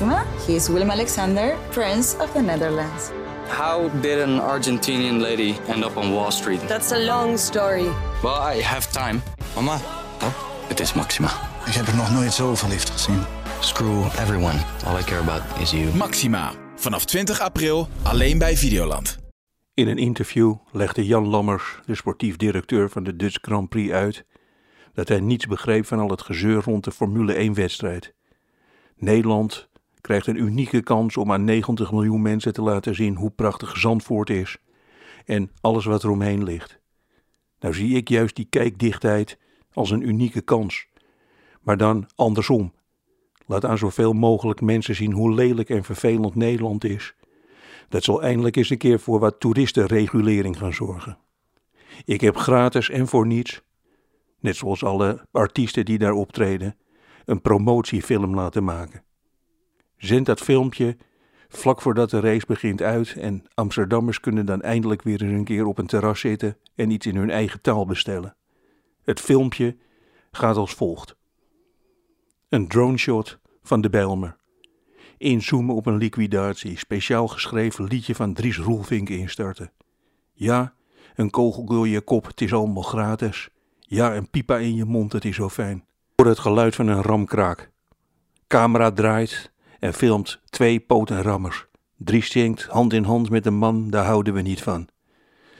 Maxima. He is Willem Alexander, Prince of the Netherlands. How did an Argentinian lady end up on Wall Street? That's a long story. Well, I have time. Mama, Oh, het is Maxima. ik heb er nog nooit zo verliefd gezien. Screw everyone. All I care about is you. Maxima. Vanaf 20 april alleen bij Videoland. In een interview legde Jan Lammers, de sportief directeur van de Dutch Grand Prix, uit dat hij niets begreep van al het gezeur rond de Formule 1-wedstrijd. Nederland krijgt een unieke kans om aan 90 miljoen mensen te laten zien hoe prachtig Zandvoort is en alles wat er omheen ligt. Nou zie ik juist die kijkdichtheid als een unieke kans, maar dan andersom. Laat aan zoveel mogelijk mensen zien hoe lelijk en vervelend Nederland is. Dat zal eindelijk eens een keer voor wat toeristenregulering gaan zorgen. Ik heb gratis en voor niets, net zoals alle artiesten die daar optreden, een promotiefilm laten maken. Zend dat filmpje vlak voordat de race begint uit en Amsterdammers kunnen dan eindelijk weer eens een keer op een terras zitten en iets in hun eigen taal bestellen. Het filmpje gaat als volgt. Een droneshot van de Bijlmer. Inzoomen op een liquidatie, speciaal geschreven liedje van Dries Roelvink instarten. Ja, een kogel door je kop, het is allemaal gratis. Ja, een pipa in je mond, het is zo fijn. Hoor het geluid van een ramkraak. Camera draait en filmt twee potenrammers. Dries zingt hand in hand met een man, daar houden we niet van.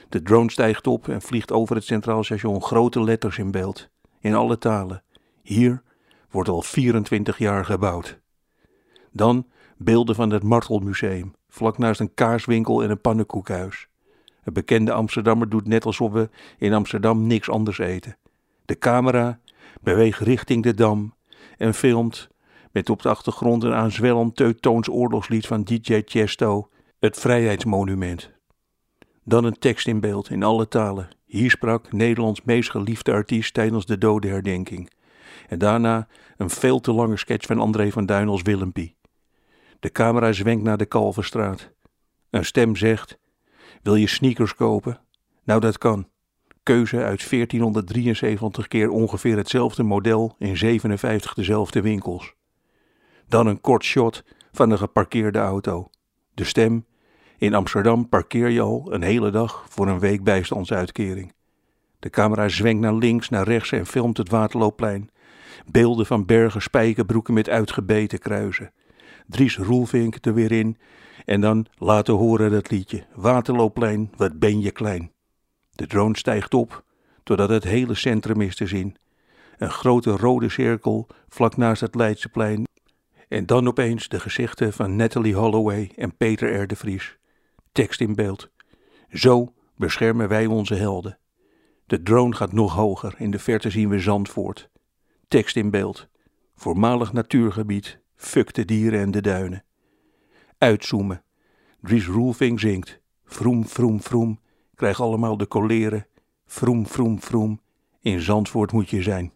De drone stijgt op en vliegt over het Centraal Station grote letters in beeld. In alle talen. Hier wordt al 24 jaar gebouwd. Dan beelden van het Martelmuseum, vlak naast een kaarswinkel en een pannenkoekhuis. Een bekende Amsterdammer doet net alsof we in Amsterdam niks anders eten. De camera beweegt richting de Dam en filmt met op de achtergrond een aanzwellend Teutoons oorlogslied van DJ Chesto, het Vrijheidsmonument. Dan een tekst in beeld in alle talen. Hier sprak Nederlands meest geliefde artiest tijdens de dodenherdenking. En daarna een veel te lange sketch van André van Duin als Willempie. De camera zwenkt naar de Kalverstraat. Een stem zegt: Wil je sneakers kopen? Nou, dat kan. Keuze uit 1473 keer ongeveer hetzelfde model in 57 dezelfde winkels. Dan een kort shot van een geparkeerde auto. De stem: In Amsterdam parkeer je al een hele dag voor een week bijstandsuitkering. De camera zwenkt naar links, naar rechts en filmt het Waterloopplein. Beelden van bergen, spijkerbroeken met uitgebeten kruisen. Dries Roelvink er weer in en dan laten horen dat liedje. Waterloopplein, wat ben je klein. De drone stijgt op, totdat het hele centrum is te zien. Een grote rode cirkel vlak naast het Leidseplein. En dan opeens de gezichten van Natalie Holloway en Peter R. Vries. Tekst in beeld. Zo beschermen wij onze helden. De drone gaat nog hoger, in de verte zien we Zandvoort. Tekst in beeld. Voormalig natuurgebied, fuck de dieren en de duinen. Uitzoomen. Dries Roelving zingt. Vroom, vroom, vroom. Krijg allemaal de koleren. Vroom, vroom, vroom. In Zandvoort moet je zijn.